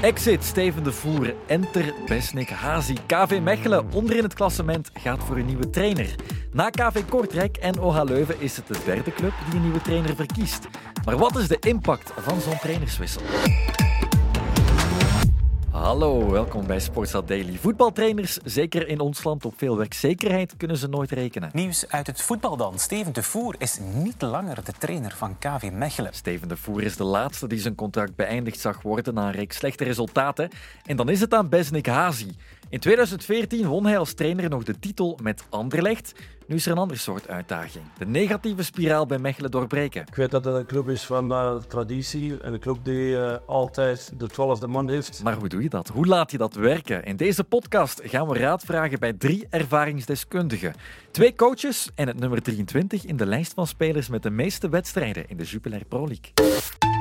Exit Steven de Voer, Enter Besnik Hazi. KV Mechelen onderin het klassement gaat voor een nieuwe trainer. Na KV Kortrijk en OH Leuven is het de derde club die een nieuwe trainer verkiest. Maar wat is de impact van zo'n trainerswissel? Hallo, welkom bij Sportstad Daily. Voetbaltrainers, zeker in ons land op veel werkzekerheid, kunnen ze nooit rekenen. Nieuws uit het voetbal dan. Steven de Voer is niet langer de trainer van KV Mechelen. Steven de Voer is de laatste die zijn contract beëindigd zag worden na een reeks slechte resultaten. En dan is het aan Besnik Hazi. In 2014 won hij als trainer nog de titel met Anderlecht. Nu is er een ander soort uitdaging. De negatieve spiraal bij Mechelen doorbreken. Ik weet dat het een club is van uh, traditie en een club die uh, altijd de twaalfde man heeft. Maar hoe doe je dat? Hoe laat je dat werken? In deze podcast gaan we raad vragen bij drie ervaringsdeskundigen. Twee coaches en het nummer 23 in de lijst van spelers met de meeste wedstrijden in de Jupiler Pro League.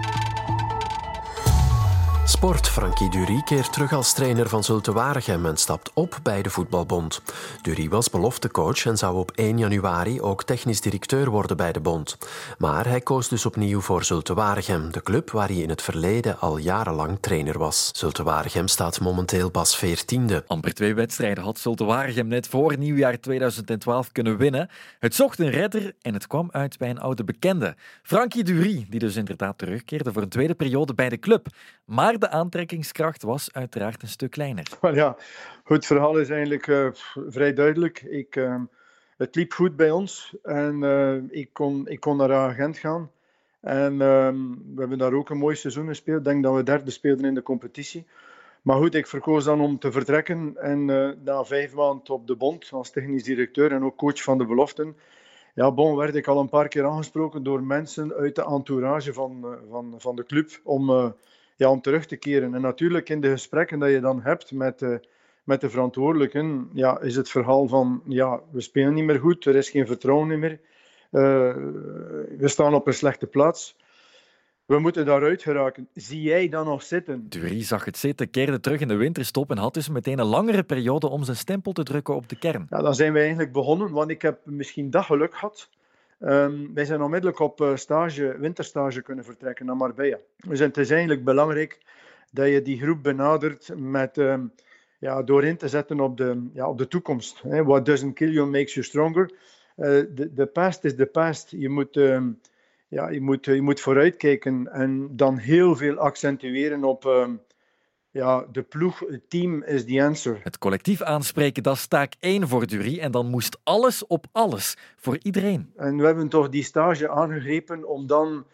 Sport. Frankie Dury keert terug als trainer van Zulte Waregem en stapt op bij de Voetbalbond. Dury was beloftecoach en zou op 1 januari ook technisch directeur worden bij de bond. Maar hij koos dus opnieuw voor Zulte Waregem, de club waar hij in het verleden al jarenlang trainer was. Zulte Waregem staat momenteel pas 14e. Amper twee wedstrijden had Zulte Waregem net voor nieuwjaar 2012 kunnen winnen. Het zocht een redder en het kwam uit bij een oude bekende. Frankie Dury, die dus inderdaad terugkeerde voor een tweede periode bij de club. Maar de aantrekkingskracht was uiteraard een stuk kleiner. Wel ja, het verhaal is eigenlijk uh, vrij duidelijk. Ik, uh, het liep goed bij ons en uh, ik, kon, ik kon naar agent gaan. En we hebben daar ook een mooi seizoen gespeeld. Ik denk dat we derde speelden in de competitie. Maar goed, ik verkoos dan om te vertrekken. En na vijf maanden op de bond als technisch directeur en ook coach van de beloften. Ja, bon, werd ik al een paar keer aangesproken door mensen uit de entourage van, van, van de club om ja, om terug te keren. En natuurlijk in de gesprekken dat je dan hebt met, uh, met de verantwoordelijken, ja, is het verhaal van ja, we spelen niet meer goed, er is geen vertrouwen meer, uh, we staan op een slechte plaats. We moeten daaruit geraken. Zie jij dan nog zitten? Dury zag het zitten, keerde terug in de winterstop en had dus meteen een langere periode om zijn stempel te drukken op de kern. Ja, dan zijn we eigenlijk begonnen, want ik heb misschien dat geluk gehad Um, wij zijn onmiddellijk op uh, stage, winterstage kunnen vertrekken naar Marbella. Dus het is eigenlijk belangrijk dat je die groep benadert met, um, ja, door in te zetten op de, ja, op de toekomst. Hè. What doesn't kill you makes you stronger. De uh, past is de past. Je moet, um, ja, je, moet, je moet vooruitkijken en dan heel veel accentueren op ja, de ploeg, het team is the answer. Het collectief aanspreken, dat is taak één voor Dury. En dan moest alles op alles voor iedereen. En we hebben toch die stage aangegrepen om dan,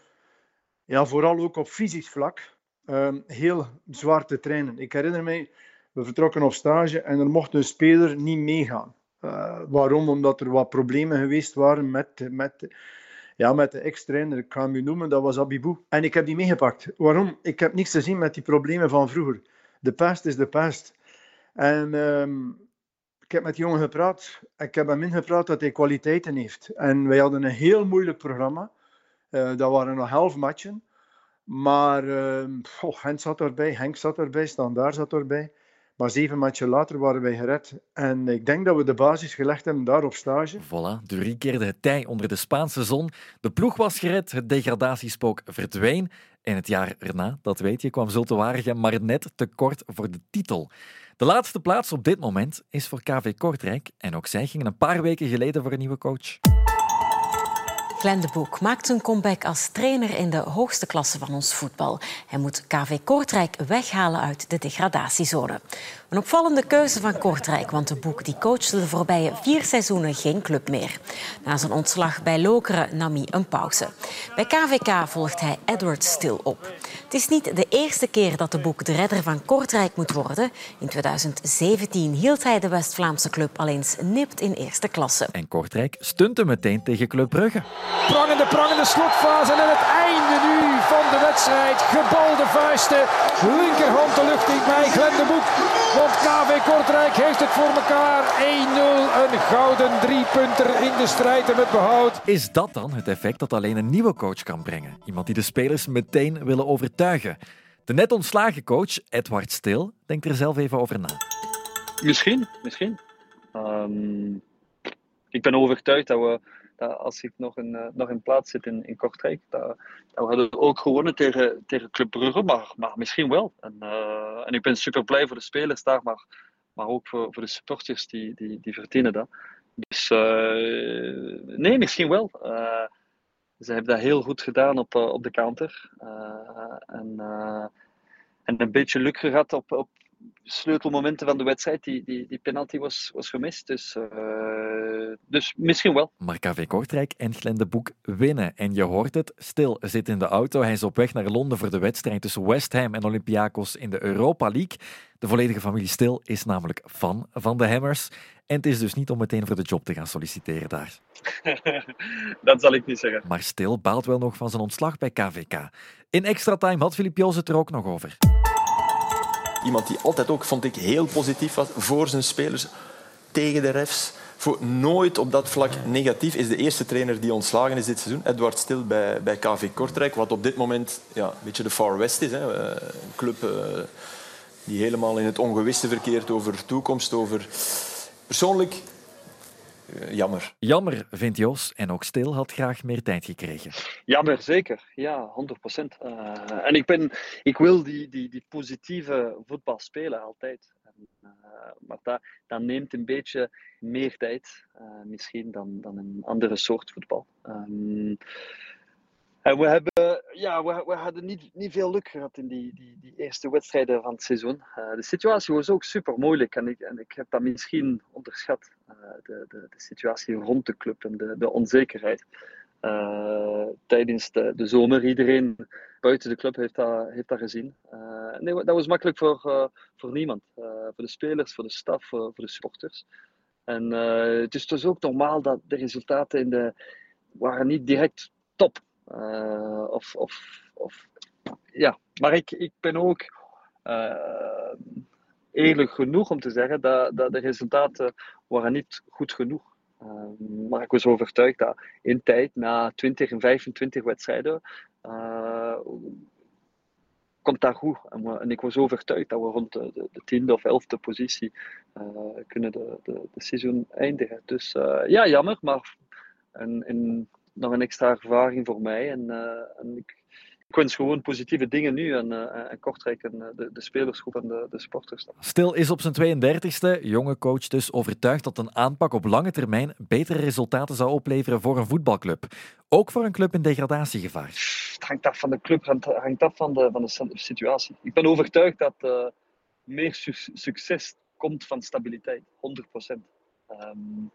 ja, vooral ook op fysisch vlak, um, heel zwaar te trainen. Ik herinner mij, we vertrokken op stage en er mocht een speler niet meegaan. Uh, waarom? Omdat er wat problemen geweest waren met, met, ja, met de ex-trainer, ik ga hem u noemen, dat was Abibou. En ik heb die meegepakt. Waarom? Ik heb niks te zien met die problemen van vroeger de past is de past. En um, ik heb met jongen gepraat. Ik heb hem ingepraat dat hij kwaliteiten heeft. En wij hadden een heel moeilijk programma. Uh, dat waren nog half matchen. Maar oh, Henk zat erbij, Henk zat erbij, Standaard zat erbij. Maar zeven matchen later waren wij gered. En ik denk dat we de basis gelegd hebben daar op stage. Voilà, Dury keerde het tij onder de Spaanse zon. De ploeg was gered, het degradatiespook verdween. En het jaar erna, dat weet je, kwam Zulte maar net te kort voor de titel. De laatste plaats op dit moment is voor KV Kortrijk. En ook zij gingen een paar weken geleden voor een nieuwe coach. Glenn de Boek maakt een comeback als trainer in de hoogste klasse van ons voetbal. Hij moet KV Kortrijk weghalen uit de degradatiezone. Een opvallende keuze van Kortrijk, want de Boek die coachte de voorbije vier seizoenen geen club meer. Na zijn ontslag bij Lokeren nam hij een pauze. Bij KVK volgt hij Edward Stil op. Het is niet de eerste keer dat de Boek de redder van Kortrijk moet worden. In 2017 hield hij de West-Vlaamse club al eens nipt in eerste klasse. En Kortrijk stunte meteen tegen Club Brugge. Prangende, prangende slotfase en het einde nu van de wedstrijd. Gebalde vuisten, linkerhand de lucht in bij Glenn de Boek. Want KV Kortrijk heeft het voor elkaar. 1-0, een gouden driepunter in de strijd en met behoud. Is dat dan het effect dat alleen een nieuwe coach kan brengen? Iemand die de spelers meteen willen overtuigen. De net ontslagen coach, Edward Stil, denkt er zelf even over na. Misschien, misschien. Um, ik ben overtuigd dat we dat als ik nog in, nog in plaats zit in, in Kortrijk, dat, dat we hadden ook gewonnen tegen, tegen Club Brugge, maar, maar misschien wel. En, en ik ben super blij voor de spelers daar, maar, maar ook voor, voor de supporters, die, die, die verdienen dat. Dus nee, misschien wel. Ze hebben dat heel goed gedaan op, op de counter. en, en een beetje luk gehad op, op sleutelmomenten van de wedstrijd. Die, die, die penalty was, was gemist. Dus, uh, dus misschien wel. Maar KV Kortrijk en Glenn de Boek winnen. En je hoort het, Stil zit in de auto. Hij is op weg naar Londen voor de wedstrijd tussen West Ham en Olympiakos in de Europa League. De volledige familie Stil is namelijk fan van de Hammers. En het is dus niet om meteen voor de job te gaan solliciteren daar. dat zal ik niet zeggen. Maar Stil baalt wel nog van zijn ontslag bij KVK. In extra time had Filip Joos het er ook nog over. Iemand die altijd ook, vond ik, heel positief was voor zijn spelers, tegen de refs. Voor nooit op dat vlak negatief is de eerste trainer die ontslagen is dit seizoen. Edward Stil bij, bij KV Kortrijk, wat op dit moment ja, een beetje de Far West is. Hè. Eh, een club uh, die helemaal in het ongewisse verkeert over toekomst, over... Persoonlijk eh, jammer. Jammer, vindt Jos. En ook Stil had graag meer tijd gekregen. Jammer, zeker. Ja, 100 procent. Uh, en ik, ben, ik wil die, die, die positieve voetbal spelen altijd. En, uh, maar dat, dat neemt een beetje meer tijd, misschien, dan, dan een andere soort voetbal. Um, en we, hebben, ja, we, we hadden niet, niet veel luk gehad in die, die, die eerste wedstrijden van het seizoen. Uh, de situatie was ook super moeilijk en ik, en ik heb dat misschien onderschat. Uh, de, de, de, situatie rond de club en de, de onzekerheid. Uh, tijdens de, de zomer, iedereen buiten de club heeft dat, heeft dat gezien. nee, dat was makkelijk voor, voor niemand. voor de spelers, voor de staf, voor, de sporters. En het is dus ook normaal dat de resultaten in de, waren niet direct top uh, of, of, of, ja, maar ik, ik ben ook uh, eerlijk genoeg om te zeggen dat, dat de resultaten waren niet goed genoeg. Uh, maar ik was overtuigd dat in tijd, na 20 en 25 wedstrijden, komt dat goed. En, en, ik was overtuigd dat we rond de, de, de tiende of elfde positie kunnen de, de, de seizoen eindigen. Dus ja, jammer, maar en, en nog een extra ervaring voor mij. En, uh, en ik, ik, wens gewoon positieve dingen nu en, uh, en Kortrijk en de, de spelersgroep en de, de sporters. Stil is op zijn 32e, jonge coach dus overtuigd dat een aanpak op lange termijn betere resultaten zou opleveren voor een voetbalclub. Ook voor een club in degradatiegevaar. Het hangt af van de club, het hangt af van de, van de situatie. Ik ben overtuigd dat uh, meer su succes komt van stabiliteit, 100 procent. Um,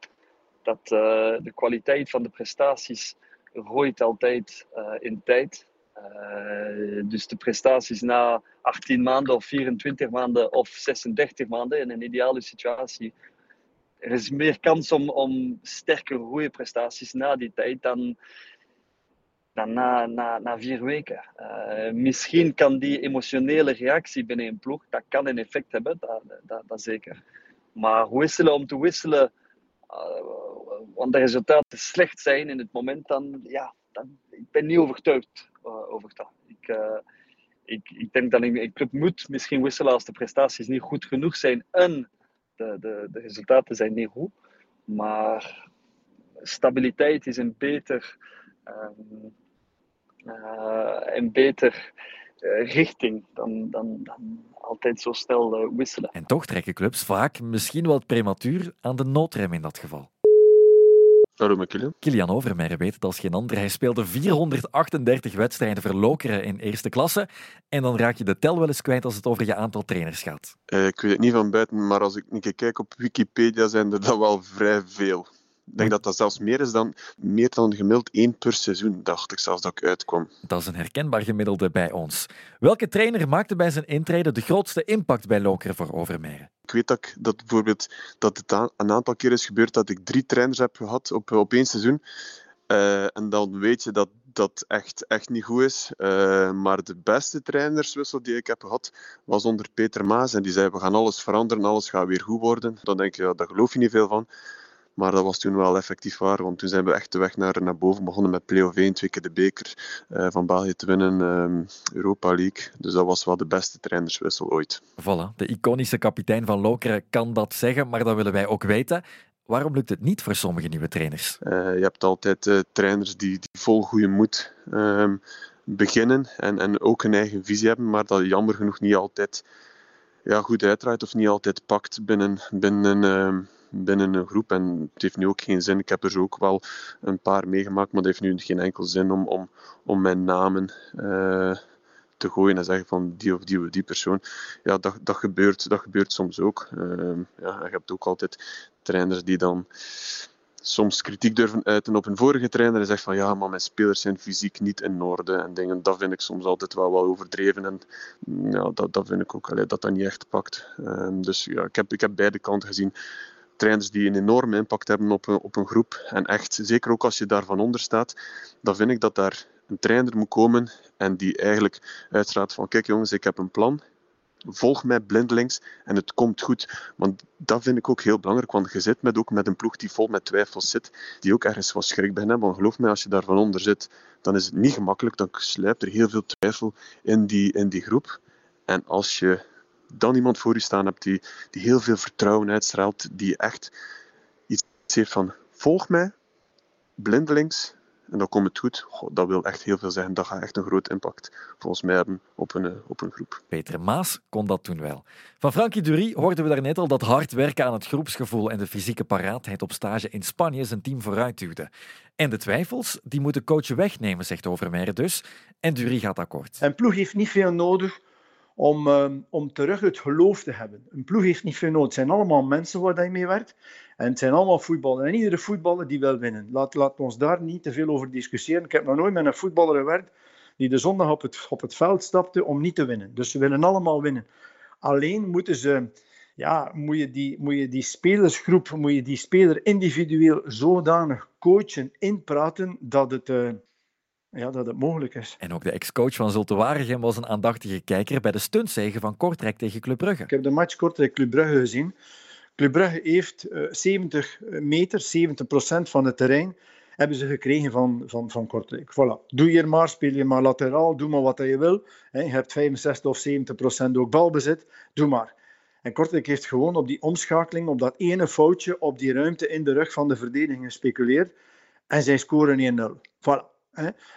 dat uh, de kwaliteit van de prestaties groeit altijd uh, in tijd. Uh, dus de prestaties na 18 maanden of 24 maanden of 36 maanden in een ideale situatie. Er is meer kans om, om sterke goede prestaties na die tijd dan, dan na, na, na vier weken. Misschien kan die emotionele reactie binnen een ploeg, dat kan een effect hebben, dat, dat, zeker. Maar wisselen om te wisselen want de resultaten slecht zijn in het moment, dan, ja, dan, ik ben niet overtuigd uh, over dat. Ik, uh, ik, ik denk dat een club moet misschien wisselen als de prestaties niet goed genoeg zijn en de, de, de resultaten zijn niet goed. Maar stabiliteit is een beter, um, een beter richting dan, dan, dan altijd zo snel wisselen. En toch trekken clubs vaak misschien wat prematuur aan de noodrem in dat geval. Kilian. Kilian Overmeijer weet het als geen ander. Hij speelde 438 wedstrijden voor Lokeren in eerste klasse. En dan raak je de tel wel eens kwijt als het over je aantal trainers gaat. Uh, ik weet het niet van buiten, maar als ik een keer kijk op Wikipedia, zijn er dat wel vrij veel. Ik denk dat dat zelfs meer is dan, meer dan gemiddeld één per seizoen, dacht ik zelfs dat ik uitkwam. Dat is een herkenbaar gemiddelde bij ons. Welke trainer maakte bij zijn intrede de grootste impact bij Lokeren voor Overmeijer? Ik weet dat, dat bijvoorbeeld dat het een aantal keer is gebeurd dat ik drie trainers heb gehad op, op één seizoen. Uh, en dan weet je dat dat echt, echt niet goed is. Uh, maar de beste trainerswissel die ik heb gehad was onder Peter Maas. En die zei: We gaan alles veranderen, alles gaat weer goed worden. Dan denk je: ja, Daar geloof je niet veel van. Maar dat was toen wel effectief waar, want toen zijn we echt de weg naar, naar boven begonnen met play-off 1, twee keer de beker uh, van België te winnen, um, Europa League. Dus dat was wel de beste trainerswissel ooit. Voilà, de iconische kapitein van Lokeren kan dat zeggen, maar dat willen wij ook weten. waarom lukt het niet voor sommige nieuwe trainers? je hebt altijd trainers die, die vol goede moed ehm, beginnen en, en ook een eigen visie hebben, maar dat jammer genoeg niet altijd ja, goed uitdraait of niet altijd pakt binnen, binnen, uh, binnen een groep. En het heeft nu ook geen zin. Ik heb er ook wel een paar meegemaakt, maar het heeft nu geen enkel zin om, om, om mijn namen uh, te gooien en zeggen van die of die of die persoon. Ja, dat, dat, gebeurt, dat gebeurt soms ook. Uh, ja, je hebt ook altijd trainers die dan soms kritiek durven uiten op een vorige trainer en zegt van ja, maar mijn spelers zijn fysiek niet in orde en dingen. Dat vind ik soms altijd wel wel overdreven en ja, dat, dat vind ik ook allee, dat dat niet echt pakt. Um, dus ja, ik heb, ik heb beide kanten gezien. Trainers die een enorme impact hebben op een, op een groep en echt, zeker ook als je daarvan onder staat, dan vind ik dat daar een trainer moet komen en die eigenlijk uitstraalt van kijk jongens, ik heb een plan, volg mij blindelings en het komt goed. Want dat vind ik ook heel belangrijk, want je zit met, ook met een ploeg die vol met twijfels zit, die ook ergens wat schrik bij hebben. Want geloof mij, als je daarvan onder zit, dan is het niet gemakkelijk, dan sluipt er heel veel twijfel in die, in die groep. En als je dan iemand voor je staan hebt die, die heel veel vertrouwen uitstraalt, die echt iets heeft van volg mij, blindelings, en dan komt het goed. dat wil echt heel veel zeggen. Dat gaat echt een groot impact volgens mij hebben op een, eh, op een groep. Peter Maas kon dat toen wel. Van Frankie Dury hoorden we daarnet al dat hard werken aan het groepsgevoel en de fysieke paraatheid op stage in Spanje zijn team vooruit duwde. En de twijfels, die moet de coach wegnemen, zegt Overmeijer dus. En Dury gaat akkoord. Een ploeg heeft niet veel nodig om, um, om terug het geloof te hebben. Een ploeg heeft niet veel nodig. Het zijn allemaal mensen waar je mee werkt. En het zijn allemaal voetballers. En iedere voetballer die wil winnen. Laat, laat ons daar niet te veel over discussiëren. Ik heb nog nooit met een voetballer gewerkt die de zondag op het, op het veld stapte om niet te winnen. Dus ze willen allemaal winnen. Alleen moeten ze, ja, moet, je die, moet je die spelersgroep, moet je die speler individueel zodanig coachen, inpraten, dat het, uh, ja, dat het mogelijk is. En ook de ex-coach van Zulte Waregem was een aandachtige kijker bij de stuntzege van Kortrijk tegen Club Brugge. Ik heb de match Kortrijk-Club Brugge gezien. Club Brugge heeft 70 eh, meter, 70 procent van het terrein hebben ze gekregen van, van, van Kortrijk. Voilà. Doe je maar, speel je maar lateraal, doe maar wat je wil. Je hebt 65 of 70 procent ook balbezit, doe maar. En Kortrijk heeft gewoon op die omschakeling, op dat ene foutje, op die ruimte in de rug van de verdediging gespeculeerd. En zij scoren 1-0. Voilà.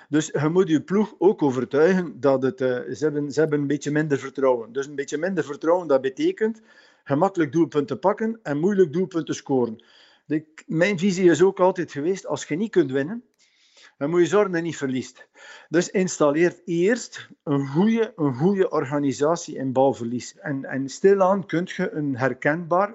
Dus je moet je ploeg ook overtuigen dat het, uh, ze, hebben, ze hebben een beetje minder vertrouwen. Dus een beetje minder vertrouwen, dat betekent gemakkelijk doelpunten pakken en moeilijk doelpunten scoren. Mijn visie is ook altijd geweest, als je niet kunt winnen, dan moet je zorgen dat je niet verliest. Dus installeer eerst een goede, een goede organisatie in balverlies. En, en stilaan kun je een herkenbaar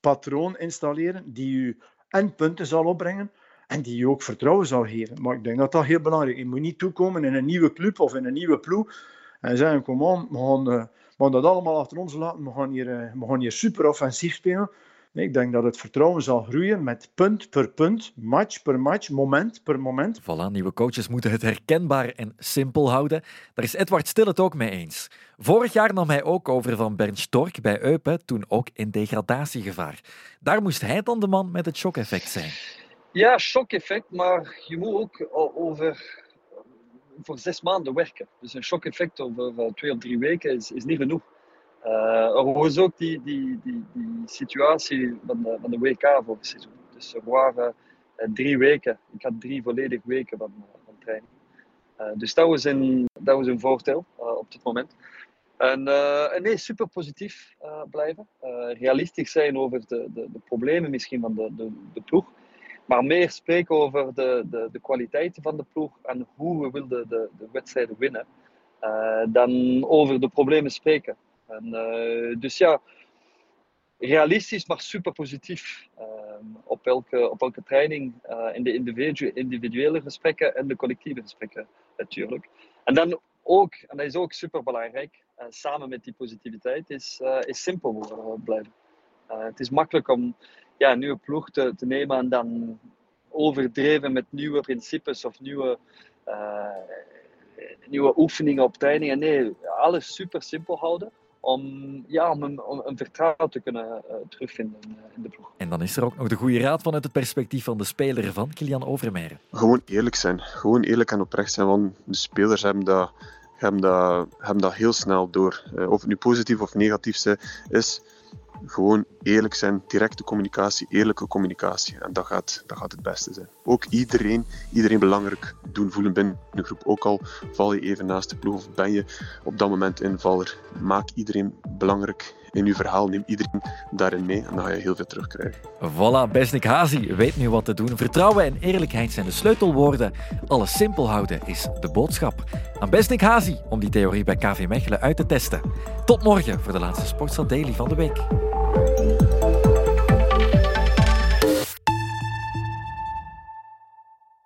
patroon installeren die je en punten zal opbrengen en die je ook vertrouwen zal geven. Maar ik denk dat dat heel belangrijk is. Je moet niet toekomen in een nieuwe club of in een nieuwe ploeg en zeggen, kom on, we gaan, uh, we gaan dat allemaal achter ons laten, we gaan hier, uh, we gaan hier super offensief spelen. Nee, ik denk dat het vertrouwen zal groeien met punt per punt, match per match, moment per moment. Voilà, nieuwe coaches moeten het herkenbaar en simpel houden. Daar is Edward Stil het ook mee eens. Vorig jaar nam hij ook over van Bernd Stork bij Eupen, toen ook in degradatiegevaar. Daar moest hij dan de man met het shock-effect zijn. Ja, shock-effect, maar je moet ook over voor zes maanden werken. Dus een shock-effect over twee of drie weken is, is niet genoeg. Uh, er was ook die, die, die, die situatie van de, van de WK vorig seizoen. Dus er waren uh, drie weken. Ik had drie volledige weken van, van training. dus dat was een, dat was een voordeel op dit moment. En, en, nee, super positief blijven. realistisch zijn over de, de, de, problemen misschien van de, de, de ploeg. Maar meer spreken over de, de, de kwaliteiten van de ploeg en hoe we willen de, de wedstrijden winnen. Uh, dan over de problemen spreken. En, uh, dus ja, realistisch, maar super positief. Uh, op, elke, op elke training, in de individu individuele gesprekken en de collectieve gesprekken natuurlijk. En dan ook, en dat is ook super belangrijk, samen met die positiviteit, is, is simpel blijven. het is makkelijk om ja, een nieuwe ploeg te, te nemen en dan overdreven met nieuwe principes of nieuwe, uh, nieuwe oefeningen op trainingen. Nee, alles super simpel houden. Om, ja, om, een, om een vertrouwen te kunnen uh, terugvinden in, uh, in de ploeg. En dan is er ook nog de goede raad vanuit het perspectief van de speler van Kilian Overmeijer. Gewoon eerlijk zijn. Gewoon eerlijk en oprecht zijn. Want de spelers hebben dat, hebben dat, hebben dat heel snel door. Uh, of het nu positief of negatief is, gewoon eerlijk zijn, directe communicatie, eerlijke communicatie. En dat gaat, dat gaat het beste zijn. Ook iedereen, iedereen belangrijk doen voelen binnen de groep. Ook al val je even naast de ploeg of ben je op dat moment invaller. Maak iedereen belangrijk in je verhaal. Neem iedereen daarin mee en dan ga je heel veel terugkrijgen. Voilà, Besnik Hazi weet nu wat te doen. Vertrouwen en eerlijkheid zijn de sleutelwoorden. Alles simpel houden is de boodschap. Aan Besnik Hazi om die theorie bij KV Mechelen uit te testen. Tot morgen voor de laatste Sportstad Daily van de week. Thank you.